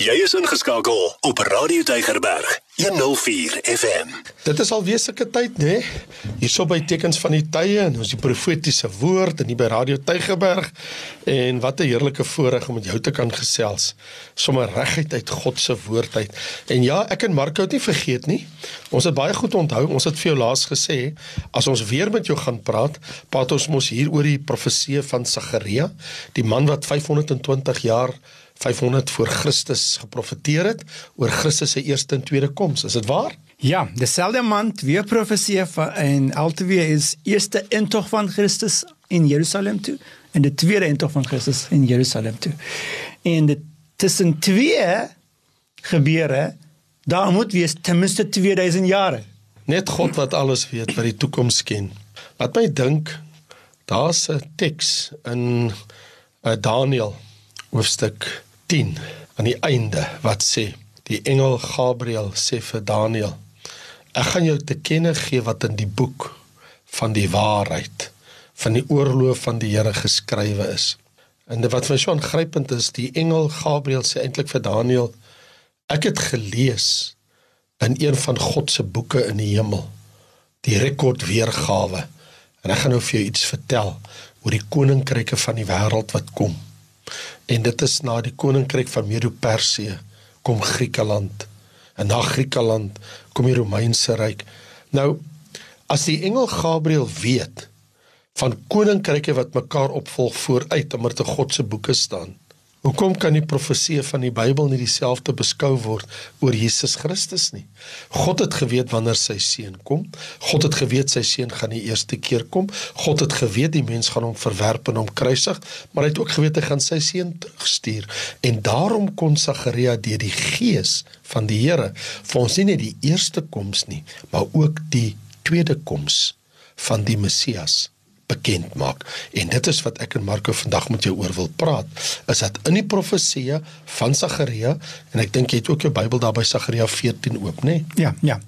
Jy is ingeskakel op Radio Tygerberg 104 FM. Dit is al weeslike tyd, né? Nee? Hierso by tekens van die tye en ons die profetiese woord en hier by Radio Tygerberg en wat 'n heerlike voorreg om met jou te kan gesels. Sommige regheid uit God se woord uit. En ja, ek en Marco het nie vergeet nie. Ons het baie goed onthou. Ons het vir jou laas gesê as ons weer met jou gaan praat, praat ons mos hier oor die profesie van Sagaria, die man wat 520 jaar 500 voor Christus geprofeteer het oor Christus se eerste en tweede koms. Is dit waar? Ja, dieselfde man weer profesie van en altyd is eerste intog van Christus in Jerusalem toe en die tweede intog van Christus in Jerusalem toe. En dit tussen twee gebeure daar moet wees ten minste 2000 jare. Net God wat alles weet, wat die toekoms ken. Wat my dink, daar's 'n teks in uh, Daniël hoofstuk 10 aan die einde wat sê die engel Gabriël sê vir Daniël ek gaan jou te kenne gee wat in die boek van die waarheid van die oorloof van die Here geskrywe is. En wat vir my so aangrypend is die engel Gabriël sê eintlik vir Daniël ek het gelees in een van God se boeke in die hemel die rekord weergawe en ek gaan nou vir jou iets vertel oor die koninkryke van die wêreld wat kom En dit is na die koninkryk van Medo-Persië kom Griekeland. En na Griekeland kom die Romeinse ryk. Nou as die engel Gabriël weet van koninkryke wat mekaar opvolg vooruit omdat te God se boeke staan. Hoekom kan die profeseë van die Bybel nie dieselfde beskou word oor Jesus Christus nie? God het geweet wanneer sy seun kom. God het geweet sy seun gaan die eerste keer kom. God het geweet die mens gaan hom verwerp en hom kruisig, maar hy het ook geweet hy gaan sy seun terugstuur. En daarom kon Sagaria deur die gees van die Here vir ons nie net die eerste koms nie, maar ook die tweede koms van die Messias bekend maak. En dit is wat ek en Marco vandag met jou oor wil praat. Is dat in die profeseë van Sagaria en ek dink jy het ook jou Bybel daar by Sagaria 14 oop, né? Nee? Ja, ja.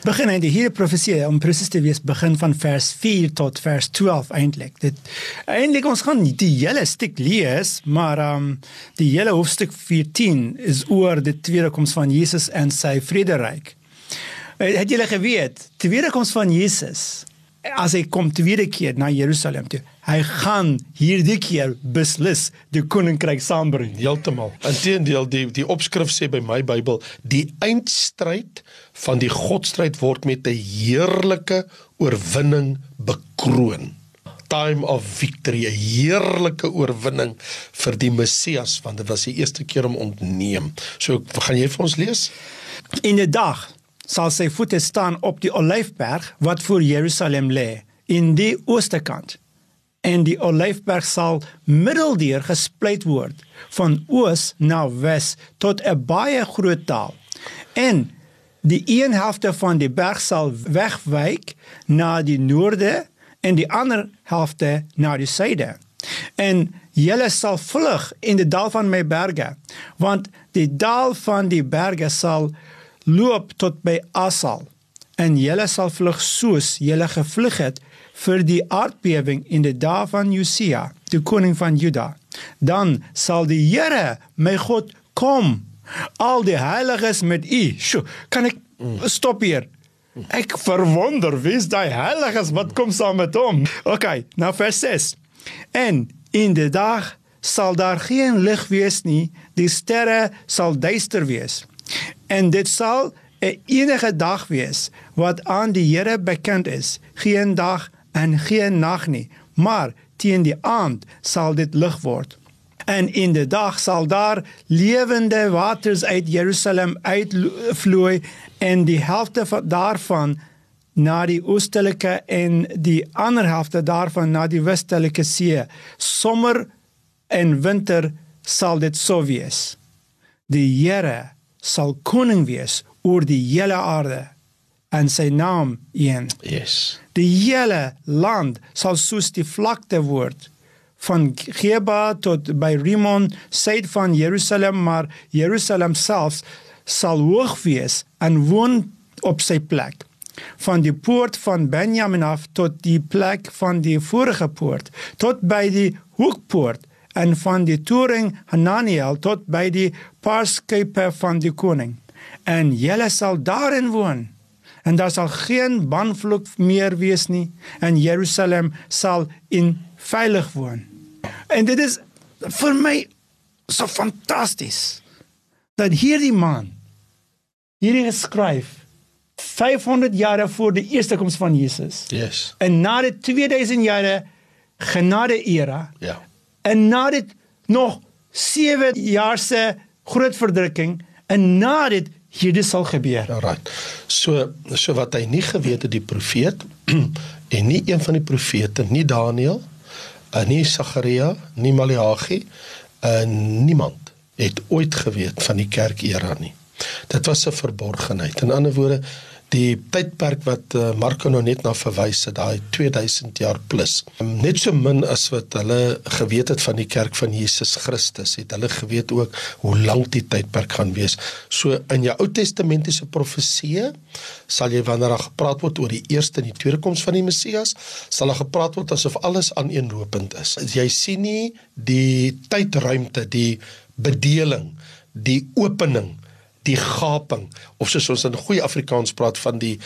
Begin in die hele profesie om presies te wees begin van vers 4 tot vers 12 eintlik. Dit eintlik ons gaan nie die hele stuk lees, maar ehm um, die hele hoofstuk 14 is oor die tweede koms van Jesus en sy vrederyk. Het julle geweet, tweede koms van Jesus as hy kom tweede keer na Jerusalem toe, hy gaan hierdie keer beslis die koninkryk saambring. Heeltemal. Inteendeel die die opskrif sê by my Bybel, die eindstryd van die godstryd word met 'n heerlike oorwinning bekroon. Time of victory, 'n heerlike oorwinning vir die Messias want dit was die eerste keer om ontneem. So gaan jy vir ons lees? In 'n dag sal sy voete staan op die olyfberg wat voor Jerusalem lê in die ooste kant. En die olyfberg sal middeldeur gesplyt word van oos na wes tot 'n baie groot taal. En die een helfte van die berg sal wegwyk na die noorde en die ander helfte na die suide. En julle sal vlug in die dal van my berge want die dal van die berge sal loop tot by Asal en julle sal vlug soos julle gevlug het vir die aardbewing in die dae van Josia, die koning van Juda. Dan sal die Here, my God, kom. Al die heiliges met u. Sjoe, kan ek stop hier? Ek verwonder wie's daai heiliges wat kom saam met hom. OK, nou vers 6. En in die dag sal daar geen lig wees nie, die sterre sal duister wees. En dit sal 'n enige dag wees wat aan die Here bekend is, geen dag en geen nag nie, maar teen die aand sal dit lig word. En in die dag sal daar lewende waters uit Jerusalem uitvloei en die helfte daarvan na die oostelike en die ander helfte daarvan na die westelike see. Somer en winter sal dit so wees. Die Here sal koning wees oor die hele aarde en sy naam een. Yes. Die hele land sal soos die vlakte word van Geba tot by Rimon, suid van Jerusalem, maar Jerusalem self sal hoog wees en woon op sy plek. Van die poort van Benjamin af tot die plek van die vorige poort, tot by die hoekpoort en van die toring Hananiel tot by die paarskype van die koning. En julle sal daarin woon. En daar sal geen banvloek meer wees nie en Jerusalem sal in veilig woon. En dit is vir my so fantasties dat hierdie man hierdie geskryf 500 jare voor die eerste koms van Jesus. Yes. En na die 2000 jare genade era. Ja. En na dit nog 7 jaar se groot verdrukking en na dit hierdie sal gebeur. Alright. So so wat hy nie geweet het die profeet en nie een van die profete, nie Daniël, en nie Sagaria, nie Maleagi, en niemand het ooit geweet van die kerkera nie. Dit was 'n verborgenheid. In ander woorde, die tydperk wat uh, Marko nou net na verwys het, daai 2000 jaar plus. Net so min as wat hulle geweet het van die kerk van Jesus Christus, het hulle geweet ook hoe lank die tydperk gaan wees. So in jou Ou Testamentiese profeseë sal jy wanneer daar gepraat word oor die eerste en die tweede koms van die Messias, sal daar gepraat word asof alles aaneenlopend is. Jy sien nie die tydruimte, die bedeling, die opening die gaping of soos ons in goeie Afrikaans praat van die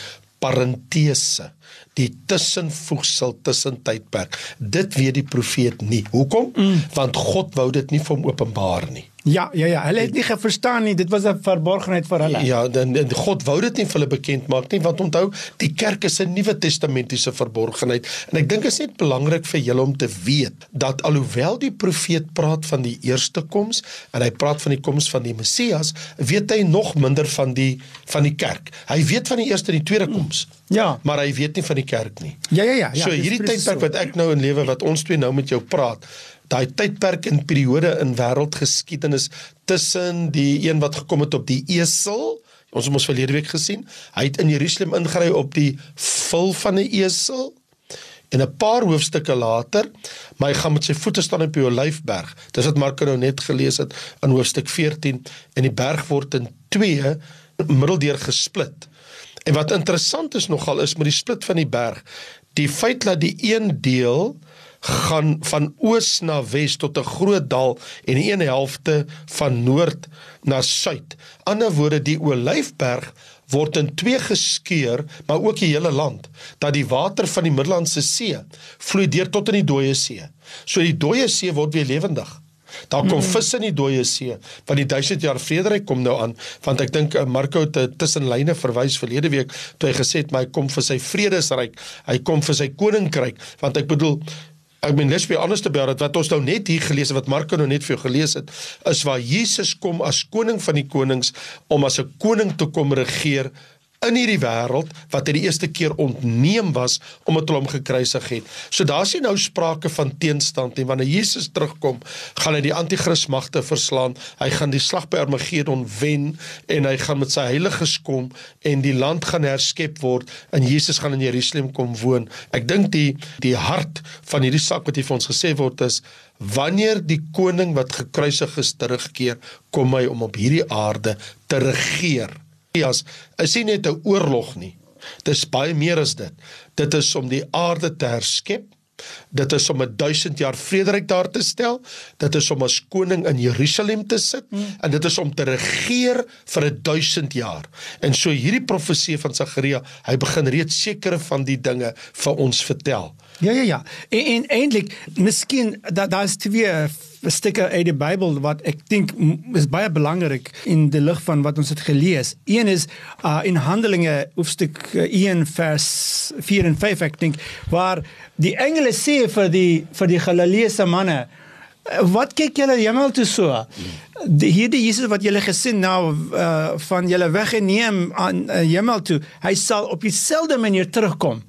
parentese die tussenvoegsel tussen tydperk dit weet die profeet nie hoekom mm. want God wou dit nie vir hom openbaar nie Ja, ja, ja, hulle het nie verstaan nie. Dit was 'n verborgenheid vir hulle. Ja, dan God wou dit nie vir hulle bekend maak nie, want onthou, die kerk is 'n Nuwe Testamentiese verborgenheid. En ek dink dit is net belangrik vir julle om te weet dat alhoewel die profeet praat van die eerste koms en hy praat van die koms van die Messias, weet hy nog minder van die van die kerk. Hy weet van die eerste en die tweede koms. Ja. Maar hy weet nie van die kerk nie. Ja, ja, ja. ja so hierdie tydperk wat ek nou in lewe wat ons twee nou met jou praat, daai tydperk en periode in wêreldgeskiedenis tussen die een wat gekom het op die esel ons het mos verlede week gesien hy het in Jerusalem ingery op die vul van 'n esel en 'n paar hoofstukke later maar hy gaan met sy voete staan op die olyfberg dis wat Marko nou net gelees het in hoofstuk 14 en die berg word in twee middeldeur gesplit en wat interessant is nogal is met die split van die berg die feit dat die een deel gaan van oos na wes tot 'n groot dal en die een helfte van noord na suid. Ander woorde die Olyfberg word in twee geskeur, maar ook die hele land, dat die water van die Middellandse See vloei deur tot in die Dooie See. So die Dooie See word weer lewendig. Daar kom mm. vis in die dooie see, want die 1000 jaar vrederyk kom nou aan, want ek dink eh, Marko het tussen lyne verwys verlede week toe hy gesê het my kom vir sy vredesryk, hy kom vir sy koninkryk, want ek bedoel ek meen let's be honest about it wat ons nou net hier gelees het wat Marko nou net vir jou gelees het is waar Jesus kom as koning van die konings om as 'n koning te kom regeer in hierdie wêreld wat hy die eerste keer ontneem was omdat hulle hom gekruisig het. So daar's nie nou sprake van teenstand nie. Wanneer Jesus terugkom, gaan hy die anti-kris magte verslaan. Hy gaan die slag by Armageddon wen en hy gaan met sy heiliges kom en die land gaan herskep word en Jesus gaan in Jerusalem kom woon. Ek dink die die hart van hierdie saak wat hier vir ons gesê word is wanneer die koning wat gekruisig is terugkeer, kom hy om op hierdie aarde te regeer. Messias is nie net 'n oorlog nie. Dis baie meer as dit. Dit is om die aarde te herskep. Dit is om 'n 1000 jaar vrederyk daar te stel. Dit is om as koning in Jerusalem te sit hmm. en dit is om te regeer vir 'n 1000 jaar. En so hierdie profesie van Sagaria, hy begin reeds sekere van die dinge vir ons vertel. Ja ja ja. En, en eintlik, miskien daar daar's twee stukke uit die Bybel wat ek dink is baie belangrik in die lig van wat ons het gelees. Een is uh, in Handelinge hoofstuk 1 uh, vers 4 en 5 ek dink waar die engele sê vir die vir die Galileese manne wat kyk julle hemel toe so? Die hierdie Jesus wat julle gesien nou uh, van julle weggeneem aan uh, hemel toe, hy sal op dieselfde manier terugkom.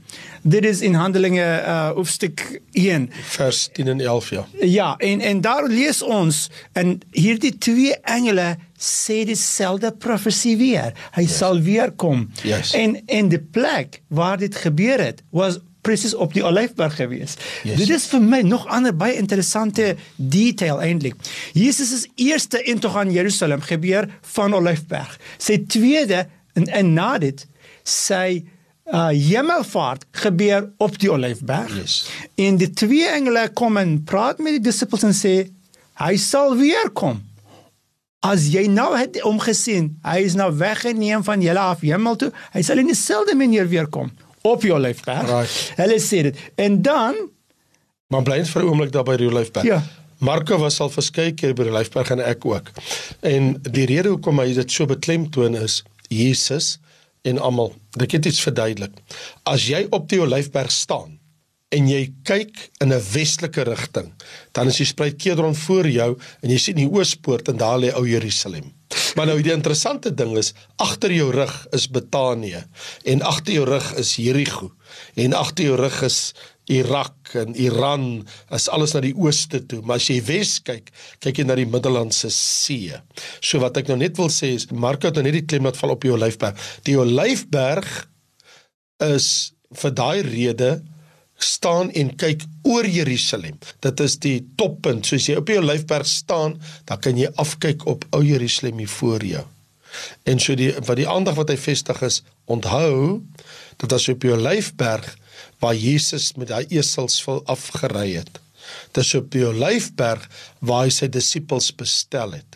Dit is in Handelinge uh hoofstuk 1 vers 10 en 11 ja. Ja, en en daar lees ons en hierdie twee engele sê dieselfde profesie weer. Hy yes. sal weer kom. Yes. En en die plek waar dit gebeur het was presies op die Olyfberg gewees. Yes. Dit is vir my nog ander baie interessante detail eintlik. Jesus se eerste intog aan Jerusalem gebeur van Olyfberg. Sy tweede en, en na dit sy uh hemelvaart gebeur op die Olyfberg. Yes. En die twee engele kom en praat met die disippels en sê Hy sal weer kom. As jy nou het hom gesien, hy is nou weggeneem van julle af hemel toe, hy sal in dieselfde manier weer kom op jou Olyfberg. Right. Hulle sê dit. En dan Maar bly net vir 'n oomblik daar by die Olyfberg. Ja. Marko was al verskeie keer by die Olyfberg en ek ook. En die rede hoekom hy dit so beklemtoon is Jesus en almal. Ek het iets verduidelik. As jy op die Olyfberg staan en jy kyk in 'n westelike rigting, dan is die spruit Kedron voor jou en jy sien die oospoort en daar lê ou Jerusalem. Maar nou die interessante ding is agter jou rug is Betanië en agter jou rug is Jerigo en agter jou rug is Irak en Iran is alles na die ooste toe, maar as jy wes kyk, kyk jy na die Middellandse See. So wat ek nou net wil sê is Marko het nou net die klem laat val op die Olyfberg. Die Olyfberg is vir daai rede staan en kyk oor Jerusalem. Dit is die toppunt. Soos jy op die Olyfberg staan, dan kan jy afkyk op ou Jerusalem hier voor jou. En so die wat die aandag wat hy vestig is, onthou dat as jy op die Olyfberg waar Jesus met daai esels vol afgery het. Dis op die Olyfberg waar hy sy disippels bestel het.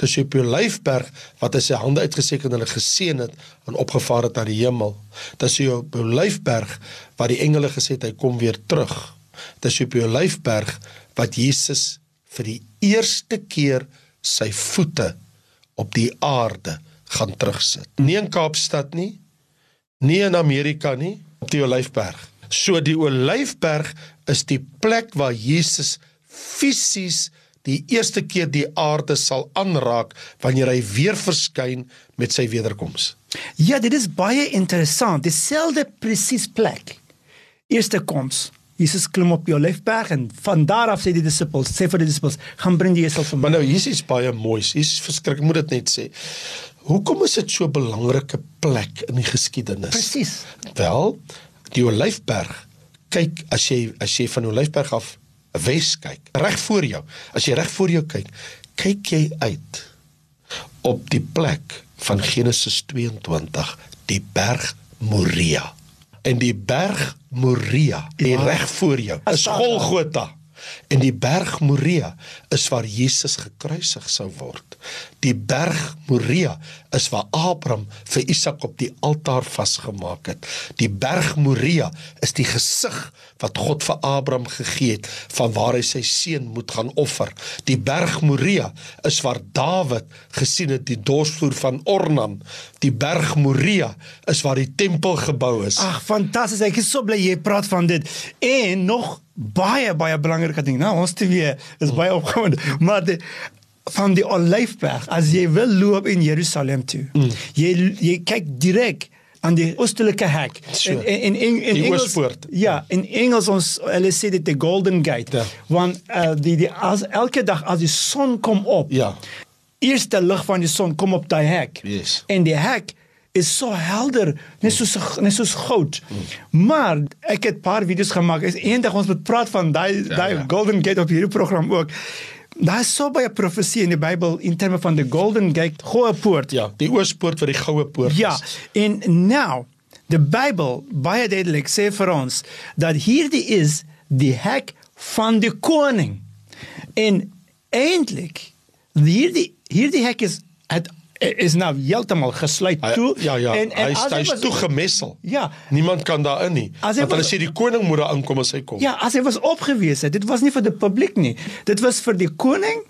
Dis op die Olyfberg wat hy sy hande uitgesteek en hulle geseën het en opgevaar het na die hemel. Dis op die Olyfberg waar die engele gesê het hy kom weer terug. Dis op die Olyfberg wat Jesus vir die eerste keer sy voete op die aarde gaan terugsit. Nie in Kaapstad nie, nie in Amerika nie, op die Olyfberg. So die Olyfberg is die plek waar Jesus fisies die eerste keer die aarde sal aanraak wanneer hy weer verskyn met sy wederkoms. ja, dit is baie interessant. Dieselfde presies plek. Eerste koms. Jesus klim op die Olyfberg en van daar af sê die disippels, sê vir die disippels, gaan bring die esel vir my. Maar nou hier's iets baie moois. Hier's verskriklik, moet dit net sê. Hoekom is dit so 'n belangrike plek in die geskiedenis? Presies. Wel, die Olyfberg. Kyk, as jy as jy van Olyfberg af wes kyk, reg voor jou. As jy reg voor jou kyk, kyk jy uit op die plek van Genesis 22, die berg Moria. En die berg Moria, die Ja. reg voor jou, is Golgotha. En die berg Moria is waar Jesus gekruisig sou word. Die berg Moria is waar Abraham vir Isak op die altaar vasgemaak het. Die berg Moria is die gesig wat God vir Abraham gegee het van waar hy sy seun moet gaan offer. Die berg Moria is waar Dawid gesien het die dorsvloer van Ornan. Die berg Moria is waar die tempel gebou is. Ag, fantasties. Ek is so bly jy praat van dit. En nog baie baie belangrike ding. Nou, ons twee is baie opgewonde. Maar die, van die Olyfberg, as jy wil loop in Jerusalem toe. Mm. Jy jy kyk direk aan die oostelike hek. So. En en in in Die Engels oospoort. Ja, in Engels ons hulle sê dit die Golden Gate. Ja. Want uh, die die as elke dag as die son kom op. Ja. Eerste lig van die son kom op daai hek. Yes. En die hek is so helder, net soos net soos goud. Maar ek het 'n paar video's gemaak. Is eendag ons moet praat van daai ja, daai ja. Golden Gate op hierdie program ook. Daar is so baie profesie in die Bybel in terme van die Golden Gate, goue poort. Ja, die oospoort wat die goue poort Ja, is. en nou die Bybel baie duidelik sê vir ons dat hierdie is die hek van die koning. En eintlik hierdie hierdie hek is het is nou heeltemal gesluit Hy, toe ja ja, en, en hy as hy is was- toegemessel. Ja. Niemand kan daarin nie. Hy Want hulle was- sê die koning moet daar inkom as hy kom. Ja, as hy was opgewees het, dit was nie vir die publiek nie. Dit was vir die koning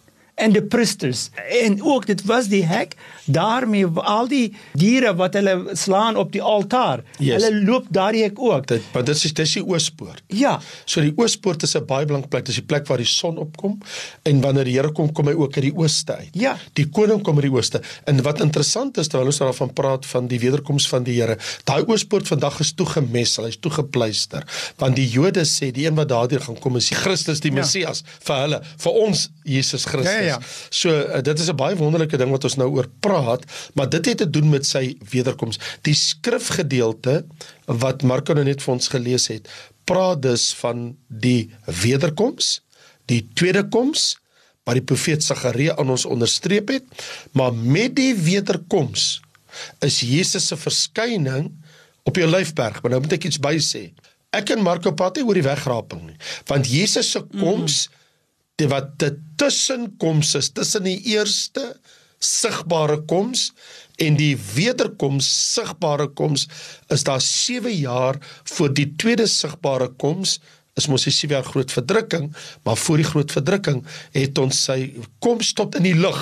en die priesters. En ook dit was die hek daarmee al die diere wat hulle slaan op die altaar. Yes. Hulle loop daardie hek ook. Dit want dit is dis die oospoort. Ja. So die oospoort is 'n baie belangrike plek. Dis die plek waar die son opkom en wanneer die Here kom, kom hy ook uit die ooste uit. Ja. Die koning kom uit die ooste. En wat interessant is terwyl ons daarvan praat van die wederkoms van die Here, daai oospoort vandag is toegemessel, hy's toegepleister. Want die Jode sê die een wat daardeur gaan kom is die Christus, die Ja. Messias vir hulle, vir ons Jesus Christus. Ja, ja, ja. So uh, dit is 'n baie wonderlike ding wat ons nou oor praat, maar dit het te doen met sy wederkoms. Die skrifgedeelte wat Marko nou net vir ons gelees het, praat dus van die wederkoms, die tweede koms wat die profeet Sagaria aan ons onderstreep het, maar met die wederkoms is Jesus se verskyning op die Olyfberg. Maar nou moet ek iets by sê. Ek en Marko praat nie oor die wegraping nie, want Jesus se koms mm -hmm die wat die tussenkoms is tussen die eerste sigbare koms en die wederkoms sigbare koms is daar 7 jaar voor die tweede sigbare koms is mos die 7 jaar groot verdrukking maar voor die groot verdrukking het ons sy koms tot in die lug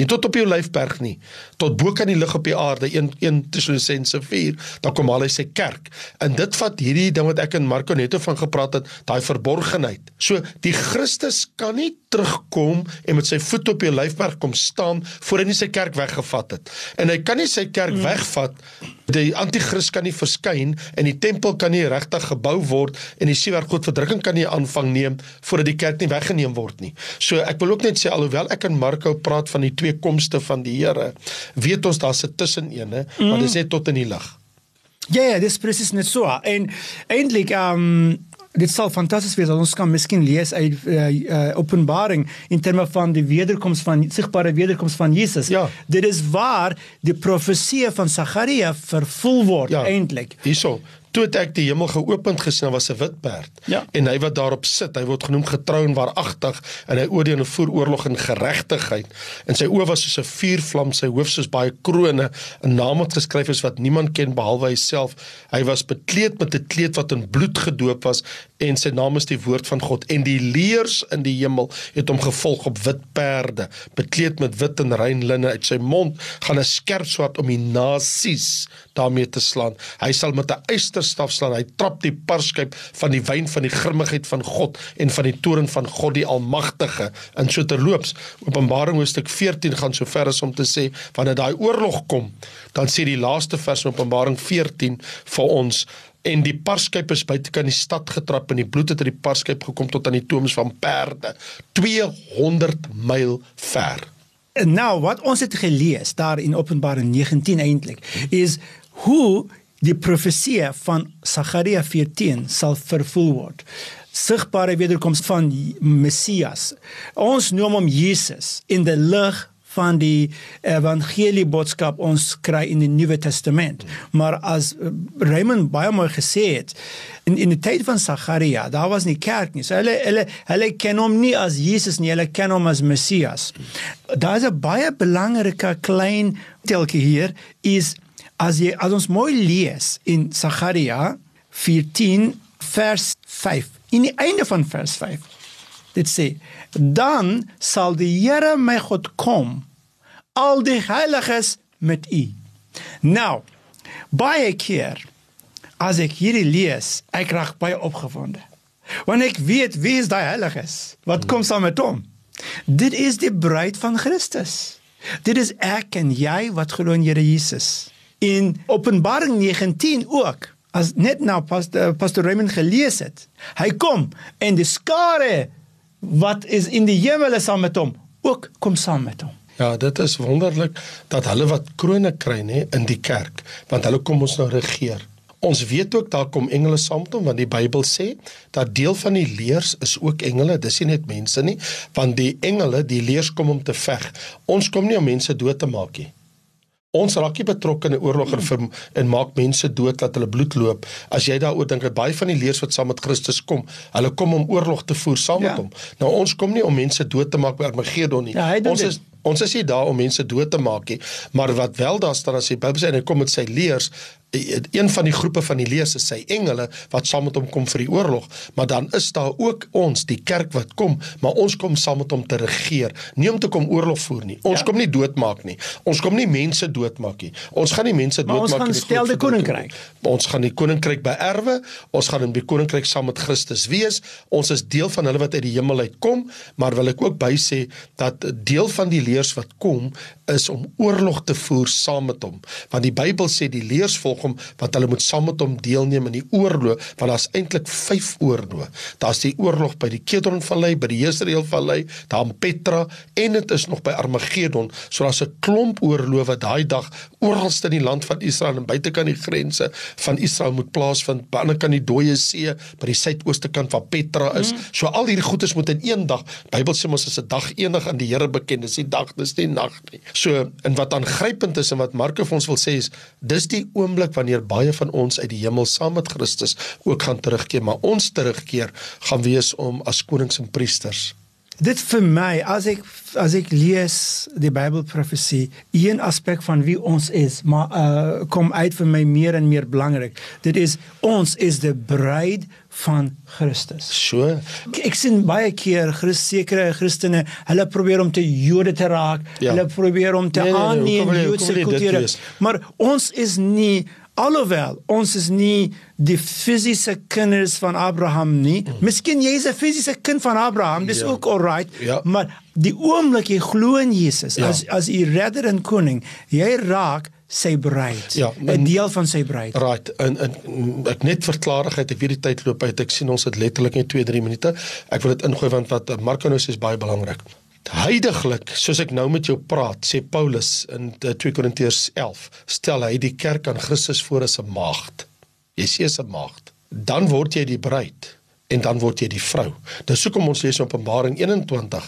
nie tot op die olyfberg nie. Tot bo kan die lig op die aarde 1 1 Tessalonisense 4 dan kom al hy sy kerk. En dit vat hierdie ding wat ek en Marco net van gepraat het daai verborgenheid. So die Christus kan nie terugkom en met sy voet op die olyfberg kom staan voor hy nie sy kerk weggevat het. En hy kan nie sy kerk mm. wegvat die anti-kris kan nie verskyn en die tempel kan nie regtig gebou word en die sewer God verdrukking kan nie aanvang neem voordat die kerk nie weggeneem word nie. So ek wil ook net sê alhoewel ek en Marco praat van die twee komste van die Here, weet ons daar's 'n tussenene, mm. maar dis net tot in die lig. Ja, ja, dis presies net so. En eintlik ehm um, dit sal fantasties wees as ons kan miskien lees uit uh, uh, Openbaring in terme van die wederkoms van sigbare wederkoms van Jesus. Ja. Dit is waar die profesie van Sagaria vervul word ja. eintlik. Hierso, Toe het ek die hemel geopend gesien, was 'n wit perd. Ja. En hy wat daarop sit, hy word genoem getrou en waaragtig en hy oordeel en voer oorlog in geregtigheid. En sy oë was soos 'n vuurvlam, sy hoof soos baie krones, 'n naam wat geskryf is wat niemand ken behalwe hy self. Hy was bekleed met 'n kleed wat in bloed gedoop was en sy naam is die woord van God. En die leers in die hemel het hom gevolg op wit perde, bekleed met wit en rein linne. Uit sy mond gaan 'n skerp swaard om die nasies daarmee te slaan. Hy sal met 'n eysterstaf slaan. Hy trap die parskyp van die wyn van die grimmigheid van God en van die toorn van God die Almagtige. In so terloops, Openbaring hoofstuk 14 gaan so ver as om te sê wanneer daai oorlog kom, dan sê die laaste vers in Openbaring 14 vir ons en die parskyp is buite kan die stad getrap en die bloed het uit die parskyp gekom tot aan die toms van perde 200 myl ver. En nou wat ons het gelees daar in Openbaring 19 eintlik is hoe die profesie van Sagaria 14 sal vervul word. Sigbare wederkoms van Messias. Ons noem hom Jesus in die lig van die evangelie boodskap ons kry in die Nuwe Testament. Maar as eh, Raymond baie mooi gesê het, in in die tyd van Sagaria, daar was nie kerk nie. So hulle hulle hulle ken hom nie as Jesus nie, hulle ken hom as Messias. Daar is 'n baie belangrike klein telkie hier is as jy as ons mooi lees in Sagaria 14 vers 5 in die einde van vers 5 dit sê dan sal die Here my God kom. Al die heiliges met u. Nou baie keer as ek hierdie lees ek raak baie opgewonde. Want ek weet wie is daai heiliges wat kom saam met hom. Dit is die bruid van Christus. Dit is ek en jy wat glo in Here Jesus. In Openbaring 19 ook as net nou pastor, pastor Raymond gelees het hy kom en die skare wat is in die hemel saam met hom ook kom saam met hom Ja, dit is wonderlik dat hulle wat krone kry nê in die kerk, want hulle kom ons nou regeer. Ons weet ook daar kom engele saam met hom want die Bybel sê dat deel van die leers is ook engele, dis nie net mense nie, want die engele, die leers kom om te veg. Ons kom nie om mense dood te maak nie. Ons raak nie betrokke in 'n oorlog en vir en maak mense dood dat hulle bloed loop. As jy daaroor dink, baie van die leers wat saam met Christus kom, hulle kom om oorlog te voer saam ja. met hom. Nou ons kom nie om mense dood te maak by Armageddon nie. Ja, ons is ons is nie daar om mense dood te maak nie, maar wat wel daar staan as die Bybel sê en hy kom met sy leers een van die groepe van die lees is sy engele wat saam met hom kom vir die oorlog, maar dan is daar ook ons, die kerk wat kom, maar ons kom saam met hom te regeer, nie om te kom oorlog voer nie. Ons ja. kom nie doodmaak nie. Ons kom nie mense doodmaak nie. Ons gaan nie mense doodmaak nie. Ons gaan stel die koninkryk. Ons gaan die koninkryk beerwe. Ons gaan in die koninkryk saam met Christus wees. Ons is deel van hulle wat uit die hemel uitkom, maar wil ek ook by sê dat deel van die leers wat kom is om oorlog te voer saam met hom. Want die Bybel sê die leers volg hom want hulle moet saam met hom deelneem in die oorlog want daar's eintlik 5 oorloë. Daar's die oorlog by die Kedron Vallei, by die Jezreel Vallei, daar in Petra en dit is nog by Armageddon. So daar's 'n klomp oorloë wat daai dag oralste in die land van Israel en buitekant die grense van Israel moet plaasvind. By ander kant die Dooie See, by die suidooste kant van Petra is. Mm. So al hierdie goedes moet in een dag. Bybel sê mos is 'n dag eendag aan die Here bekend. Dis die dag, dis die nag nie. So en wat aangrypend is en wat Markus vir ons wil sê is dis die oomblik wanneer baie van ons uit die hemel saam met Christus ook gaan terugkeer, maar ons terugkeer gaan wees om as konings en priesters Dit vir my as ek as ek lees die Bybelprofesie, een aspek van wie ons is, maar uh, kom uit vir my meer en meer belangrik. Dit is ons is die bruid van Christus. So, Ek, ek sien baie keer Christ, sekere Christene, hulle probeer om te Jode te raak. Ja. Hulle probeer om te Nee, nee, nee, aanneem jy- Joodse wees? Maar ons is nie alhoewel ons is nie die fisiese kinders van Abraham nie. Mm. Miskien jy is 'n fisiese kind van Abraham, dis Ja. ook alright. Ja. Maar die oomblik jy glo in Jesus Ja. as as u redder en koning, jy raak sy bruid. Ja, 'n en- deel van sy bruid. right, en, en ek net vir klarigheid, ek weet die tyd loop uit. Ek sien ons het letterlik net 2-3 minute. Ek wil dit ingooi want wat Marco nou sê is baie belangrik. Heidiglik, soos ek nou met jou praat, sê Paulus in eh, 2 Korintiërs 11, stel hy die kerk aan Christus voor as 'n maagd. Jy sê 'n maagd. Dan word jy die bruid en dan word jy die vrou. Dis hoekom ons lees in Openbaring 21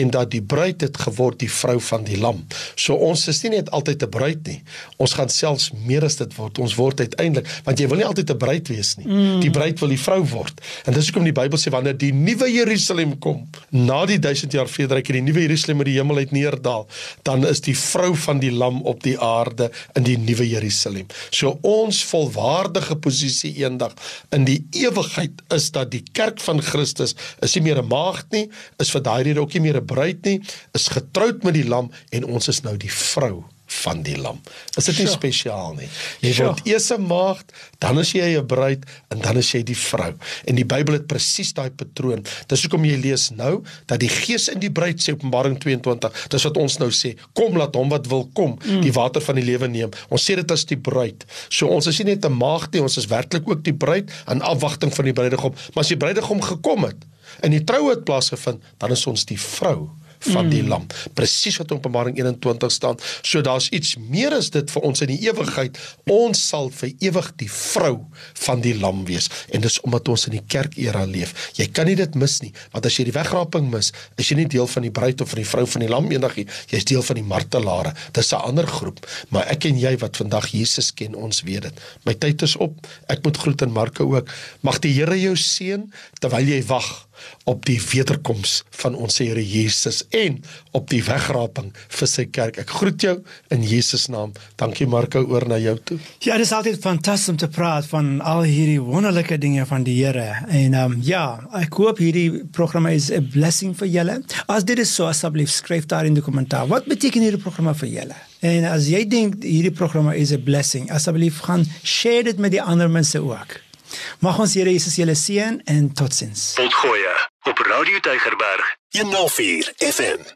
en dat die bruid het geword die vrou van die lam. So ons is nie net altyd 'n bruid nie. Ons gaan selfs meer as dit word. Ons word uiteindelik want jy wil nie altyd 'n bruid wees nie. Mm. Die bruid wil die vrou word. En dis hoekom die Bybel sê wanneer die nuwe Jerusalem kom, na die 1000 jaar vrederyk en die nuwe Jerusalem uit die hemel uit neerdal, dan is die vrou van die lam op die aarde in die nuwe Jerusalem. So ons volwaardige posisie eendag in die ewigheid is dat die kerk van Christus is nie meer 'n maagd nie, is vir daai rede ook nie meer 'n bruid nie, is getroud met die lam en ons is nou die vrou van die lam. Is dit nie Sjoe. spesiaal nie? Jy Sjoe. word eers 'n maagd, dan is jy 'n bruid en dan is jy die vrou. En die Bybel het presies daai patroon. Dis hoekom jy lees nou dat die Gees in die bruid sê Openbaring 22. Dis wat ons nou sê. Kom laat hom wat wil kom, mm. die water van die lewe neem. Ons sê dit as die bruid. So ons is nie net 'n maagd nie, ons is werklik ook die bruid in afwagting van die bruidegom. Maar as die bruidegom gekom het en die troue het plaasgevind, dan is ons die vrou van mm. die lam. Presies wat in Openbaring 21 staan. So daar's iets meer as dit vir ons in die ewigheid. Ons sal vir ewig die vrou van die lam wees. En dis omdat ons in die kerkera leef. Jy kan nie dit mis nie, want as jy die wegraping mis, is jy nie deel van die bruid of van die vrou van die lam eendag nie. Jy's deel van die martelare. Dis 'n ander groep. Maar ek en jy wat vandag Jesus ken, ons weet dit. My tyd is op. Ek moet groet aan Marko ook. Mag die Here jou seën terwyl jy wag op die wederkoms van ons Here Jesus en op die wegraping vir sy kerk. Ek groet jou in Jesus naam. Dankie Marco oor na jou toe. Ja, dit is altyd fantasties om te praat van al hierdie wonderlike dinge van die Here. En ehm um, ja, ek hoop hierdie programme is 'n blessing vir julle. As dit is so, asseblief skryf daar in die kommentaar. Wat beteken hierdie programme vir julle? En as jy dink hierdie programme is 'n blessing, asseblief gaan share dit met die ander mense ook. Mag ons Here Jesus julle seën en totsiens. Potgoeie op Radio Tygerberg 104 FM.